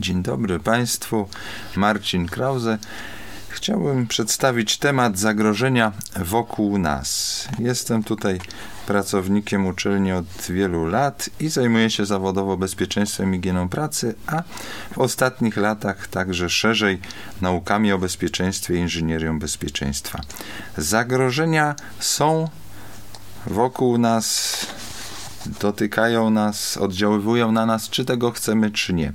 Dzień dobry Państwu, Marcin Krause. Chciałbym przedstawić temat zagrożenia wokół nas. Jestem tutaj pracownikiem uczelni od wielu lat i zajmuję się zawodowo bezpieczeństwem i higieną pracy, a w ostatnich latach także szerzej naukami o bezpieczeństwie i inżynierią bezpieczeństwa. Zagrożenia są wokół nas, dotykają nas, oddziaływują na nas, czy tego chcemy, czy nie.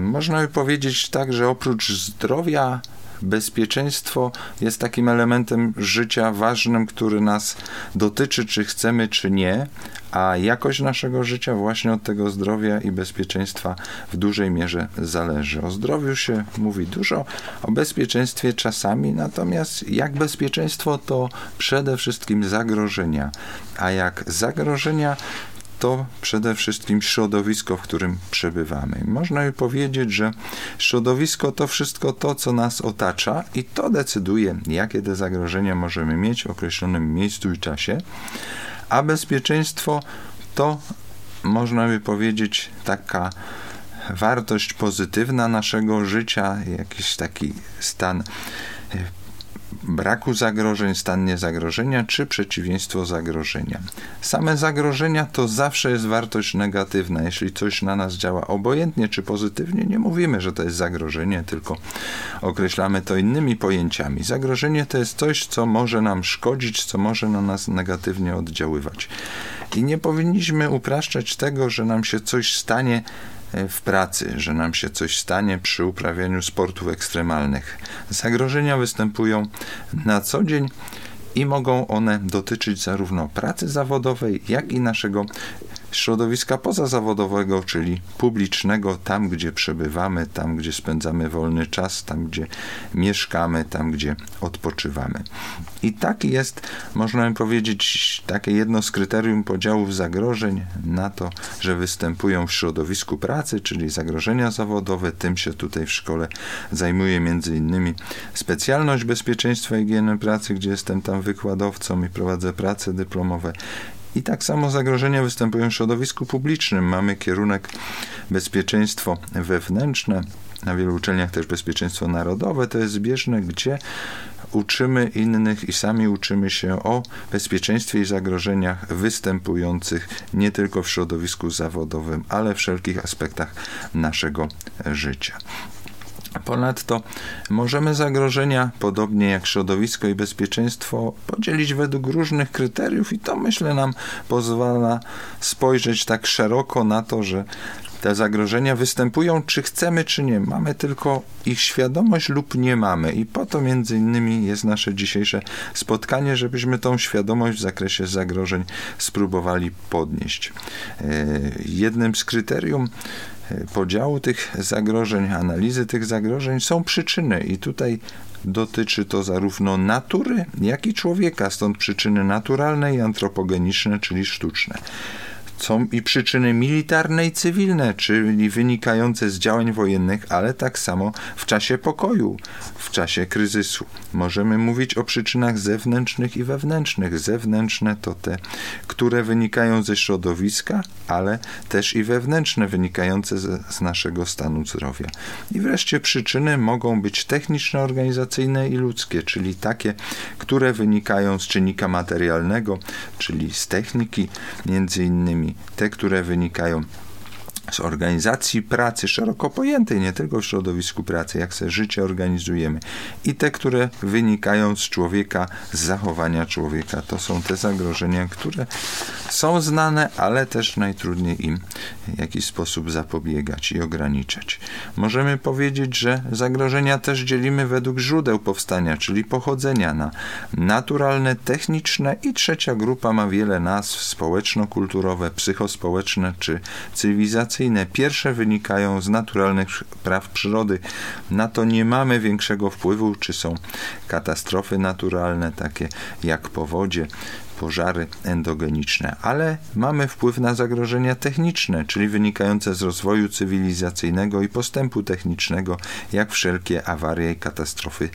Można by powiedzieć tak, że oprócz zdrowia, bezpieczeństwo jest takim elementem życia ważnym, który nas dotyczy, czy chcemy, czy nie, a jakość naszego życia właśnie od tego zdrowia i bezpieczeństwa w dużej mierze zależy. O zdrowiu się mówi dużo, o bezpieczeństwie czasami, natomiast jak bezpieczeństwo to przede wszystkim zagrożenia, a jak zagrożenia to przede wszystkim środowisko, w którym przebywamy. Można by powiedzieć, że środowisko to wszystko to, co nas otacza i to decyduje, jakie te zagrożenia możemy mieć w określonym miejscu i czasie, a bezpieczeństwo to, można by powiedzieć, taka wartość pozytywna naszego życia, jakiś taki stan braku zagrożeń, stan niezagrożenia, czy przeciwieństwo zagrożenia. Same zagrożenia to zawsze jest wartość negatywna. Jeśli coś na nas działa obojętnie czy pozytywnie, nie mówimy, że to jest zagrożenie, tylko określamy to innymi pojęciami. Zagrożenie to jest coś, co może nam szkodzić, co może na nas negatywnie oddziaływać. I nie powinniśmy upraszczać tego, że nam się coś stanie w pracy, że nam się coś stanie przy uprawianiu sportów ekstremalnych. Zagrożenia występują na co dzień i mogą one dotyczyć zarówno pracy zawodowej, jak i naszego środowiska pozazawodowego, czyli publicznego, tam gdzie przebywamy, tam gdzie spędzamy wolny czas, tam gdzie mieszkamy, tam gdzie odpoczywamy. I tak jest, można by powiedzieć, takie jedno z kryterium podziałów zagrożeń na to, że występują w środowisku pracy, czyli zagrożenia zawodowe. Tym się tutaj w szkole zajmuje między innymi specjalność bezpieczeństwa i higieny pracy, gdzie jestem tam wykładowcą i prowadzę prace dyplomowe i tak samo zagrożenia występują w środowisku publicznym. Mamy kierunek bezpieczeństwo wewnętrzne, na wielu uczelniach też bezpieczeństwo narodowe, to jest zbieżne, gdzie uczymy innych i sami uczymy się o bezpieczeństwie i zagrożeniach występujących nie tylko w środowisku zawodowym, ale w wszelkich aspektach naszego życia. Ponadto możemy zagrożenia, podobnie jak środowisko i bezpieczeństwo, podzielić według różnych kryteriów, i to myślę nam pozwala spojrzeć tak szeroko na to, że te zagrożenia występują, czy chcemy, czy nie. Mamy tylko ich świadomość lub nie mamy. I po to między innymi jest nasze dzisiejsze spotkanie, żebyśmy tą świadomość w zakresie zagrożeń spróbowali podnieść. E, jednym z kryterium podziału tych zagrożeń, analizy tych zagrożeń są przyczyny i tutaj dotyczy to zarówno natury, jak i człowieka, stąd przyczyny naturalne i antropogeniczne, czyli sztuczne są i przyczyny militarne i cywilne, czyli wynikające z działań wojennych, ale tak samo w czasie pokoju, w czasie kryzysu. Możemy mówić o przyczynach zewnętrznych i wewnętrznych. Zewnętrzne to te, które wynikają ze środowiska, ale też i wewnętrzne, wynikające z, z naszego stanu zdrowia. I wreszcie przyczyny mogą być techniczne, organizacyjne i ludzkie, czyli takie, które wynikają z czynnika materialnego, czyli z techniki, między innymi te, które wynikają z organizacji pracy szeroko pojętej, nie tylko w środowisku pracy, jak sobie życie organizujemy, i te, które wynikają z człowieka, z zachowania człowieka. To są te zagrożenia, które są znane, ale też najtrudniej im w jakiś sposób zapobiegać i ograniczać. Możemy powiedzieć, że zagrożenia też dzielimy według źródeł powstania, czyli pochodzenia na naturalne, techniczne i trzecia grupa ma wiele nazw społeczno-kulturowe, psychospołeczne czy cywilizacyjne Pierwsze wynikają z naturalnych praw przyrody. Na to nie mamy większego wpływu, czy są katastrofy naturalne, takie jak powodzie, pożary endogeniczne, ale mamy wpływ na zagrożenia techniczne, czyli wynikające z rozwoju cywilizacyjnego i postępu technicznego, jak wszelkie awarie i katastrofy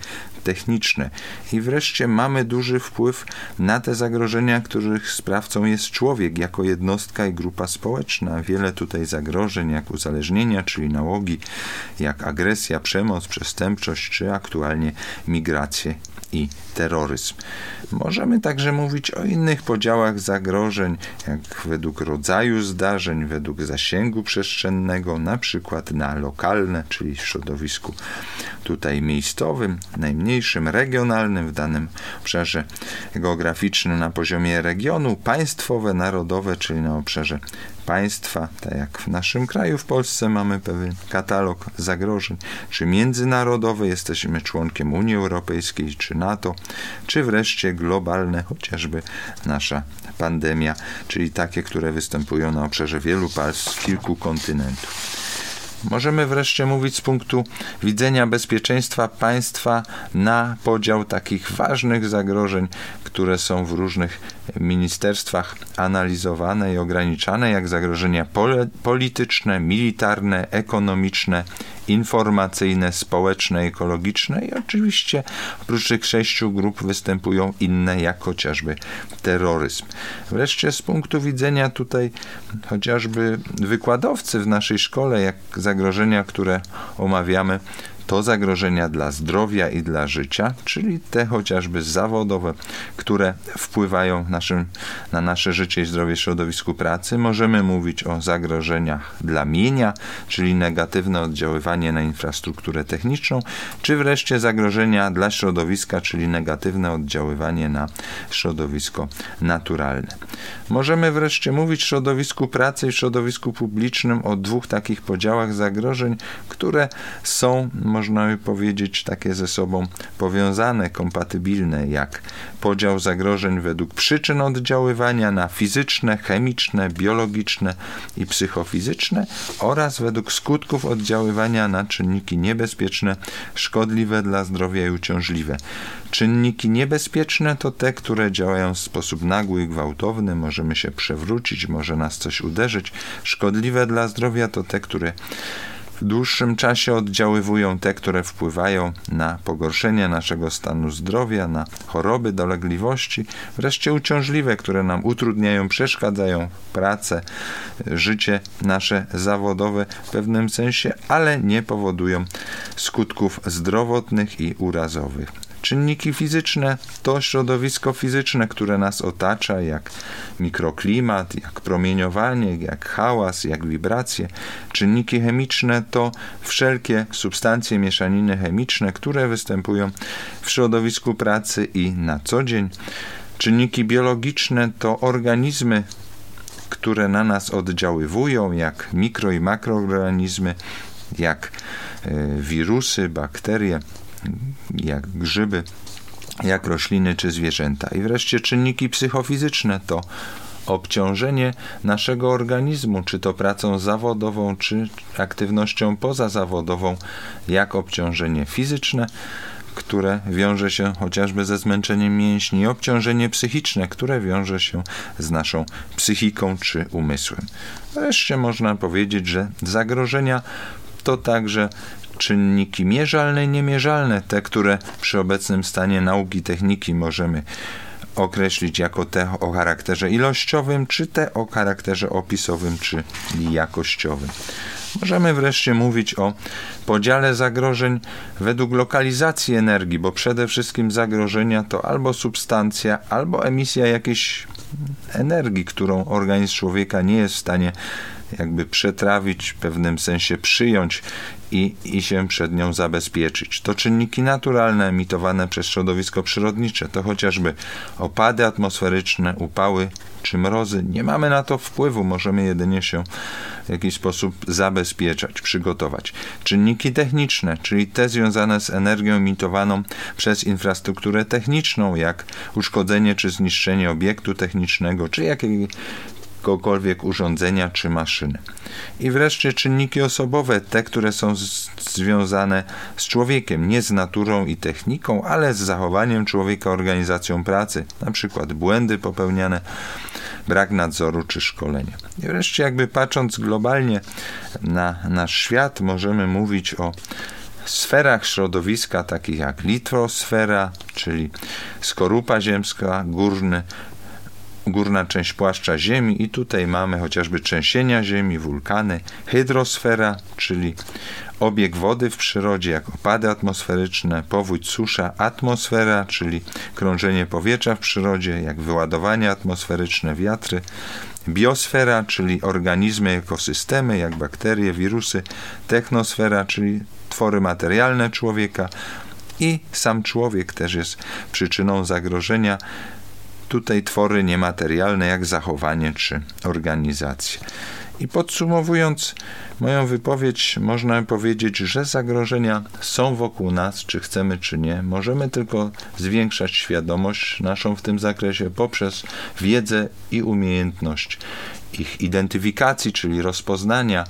techniczne. I wreszcie mamy duży wpływ na te zagrożenia, których sprawcą jest człowiek jako jednostka i grupa społeczna. Wiele tutaj zagrożeń, jak uzależnienia, czyli nałogi, jak agresja, przemoc, przestępczość, czy aktualnie migracje i terroryzm. Możemy także mówić o innych podziałach zagrożeń, jak według rodzaju zdarzeń, według zasięgu przestrzennego, na przykład na lokalne, czyli w środowisku tutaj miejscowym, najmniejszym, regionalnym w danym obszarze geograficznym na poziomie regionu, państwowe, narodowe, czyli na obszarze państwa, tak jak w naszym kraju, w Polsce mamy pewien katalog zagrożeń, czy międzynarodowe, jesteśmy członkiem Unii Europejskiej, czy NATO, czy wreszcie globalne, chociażby nasza pandemia, czyli takie, które występują na obszarze wielu państw, kilku kontynentów. Możemy wreszcie mówić z punktu widzenia bezpieczeństwa państwa na podział takich ważnych zagrożeń, które są w różnych ministerstwach analizowane i ograniczane, jak zagrożenia polityczne, militarne, ekonomiczne, informacyjne, społeczne, ekologiczne i oczywiście oprócz tych sześciu grup występują inne, jak chociażby terroryzm. Wreszcie z punktu widzenia tutaj chociażby wykładowcy w naszej szkole, jak zagrożenia, które omawiamy, to zagrożenia dla zdrowia i dla życia, czyli te chociażby zawodowe, które wpływają naszym, na nasze życie i zdrowie w środowisku pracy. Możemy mówić o zagrożeniach dla mienia, czyli negatywne oddziaływanie na infrastrukturę techniczną, czy wreszcie zagrożenia dla środowiska, czyli negatywne oddziaływanie na środowisko naturalne. Możemy wreszcie mówić w środowisku pracy i w środowisku publicznym o dwóch takich podziałach zagrożeń, które są, można by powiedzieć, takie ze sobą powiązane, kompatybilne, jak podział zagrożeń według przyczyn oddziaływania na fizyczne, chemiczne, biologiczne i psychofizyczne oraz według skutków oddziaływania na czynniki niebezpieczne, szkodliwe dla zdrowia i uciążliwe. Czynniki niebezpieczne to te, które działają w sposób nagły i gwałtowny, możemy się przewrócić, może nas coś uderzyć. Szkodliwe dla zdrowia to te, które w dłuższym czasie oddziaływują te, które wpływają na pogorszenie naszego stanu zdrowia, na choroby, dolegliwości, wreszcie uciążliwe, które nam utrudniają, przeszkadzają pracę, życie nasze zawodowe w pewnym sensie, ale nie powodują skutków zdrowotnych i urazowych. Czynniki fizyczne to środowisko fizyczne, które nas otacza, jak mikroklimat, jak promieniowanie, jak hałas, jak wibracje. Czynniki chemiczne to wszelkie substancje, mieszaniny chemiczne, które występują w środowisku pracy i na co dzień. Czynniki biologiczne to organizmy, które na nas oddziaływują, jak mikro i makroorganizmy, jak e, wirusy, bakterie jak grzyby, jak rośliny czy zwierzęta. I wreszcie czynniki psychofizyczne to obciążenie naszego organizmu, czy to pracą zawodową, czy aktywnością pozazawodową, jak obciążenie fizyczne, które wiąże się chociażby ze zmęczeniem mięśni, obciążenie psychiczne, które wiąże się z naszą psychiką czy umysłem. Wreszcie można powiedzieć, że zagrożenia to także czynniki mierzalne i niemierzalne, te, które przy obecnym stanie nauki techniki możemy określić jako te o charakterze ilościowym, czy te o charakterze opisowym, czy jakościowym. Możemy wreszcie mówić o podziale zagrożeń według lokalizacji energii, bo przede wszystkim zagrożenia to albo substancja, albo emisja jakiejś energii, którą organizm człowieka nie jest w stanie jakby przetrawić, w pewnym sensie przyjąć i, i się przed nią zabezpieczyć. To czynniki naturalne emitowane przez środowisko przyrodnicze, to chociażby opady atmosferyczne, upały czy mrozy. Nie mamy na to wpływu, możemy jedynie się w jakiś sposób zabezpieczać, przygotować. Czynniki techniczne, czyli te związane z energią emitowaną przez infrastrukturę techniczną, jak uszkodzenie czy zniszczenie obiektu technicznego, czy jakiej jakiegokolwiek urządzenia czy maszyny. I wreszcie czynniki osobowe, te, które są z, związane z człowiekiem, nie z naturą i techniką, ale z zachowaniem człowieka, organizacją pracy, na przykład błędy popełniane, brak nadzoru czy szkolenia. I wreszcie, jakby patrząc globalnie na nasz świat, możemy mówić o sferach środowiska, takich jak litwosfera, czyli skorupa ziemska, górny, górna część płaszcza Ziemi i tutaj mamy chociażby trzęsienia Ziemi, wulkany, hydrosfera, czyli obieg wody w przyrodzie, jak opady atmosferyczne, powódź, susza, atmosfera, czyli krążenie powietrza w przyrodzie, jak wyładowania atmosferyczne, wiatry, biosfera, czyli organizmy, ekosystemy, jak bakterie, wirusy, technosfera, czyli twory materialne człowieka i sam człowiek też jest przyczyną zagrożenia tutaj twory niematerialne jak zachowanie czy organizacja. I podsumowując moją wypowiedź, można powiedzieć, że zagrożenia są wokół nas, czy chcemy, czy nie. Możemy tylko zwiększać świadomość naszą w tym zakresie poprzez wiedzę i umiejętność ich identyfikacji, czyli rozpoznania,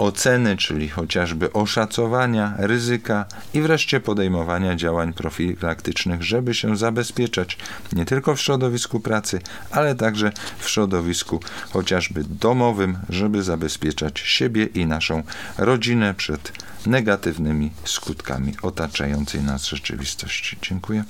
oceny, czyli chociażby oszacowania ryzyka i wreszcie podejmowania działań profilaktycznych, żeby się zabezpieczać nie tylko w środowisku pracy, ale także w środowisku chociażby domowym, żeby zabezpieczać siebie i naszą rodzinę przed negatywnymi skutkami otaczającej nas rzeczywistości. Dziękuję.